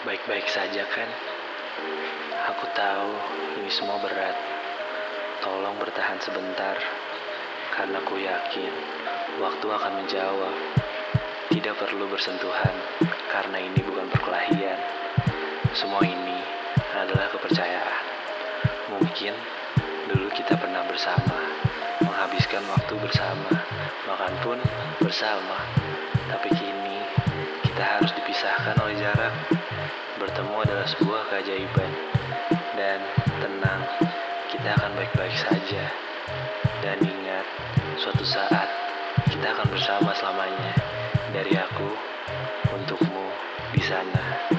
Baik-baik saja kan? Aku tahu ini semua berat. Tolong bertahan sebentar, karena aku yakin waktu akan menjawab. Tidak perlu bersentuhan, karena ini bukan perkelahian. Semua ini adalah kepercayaan. Mungkin dulu kita pernah bersama, menghabiskan waktu bersama, makan pun bersama. Tapi kini kita harus dipisahkan oleh jarak. Bertemu adalah sebuah keajaiban. Dan tenang, kita akan baik-baik saja. Dan ingat, suatu saat kita akan bersama selamanya. Dari aku, untukmu, di sana.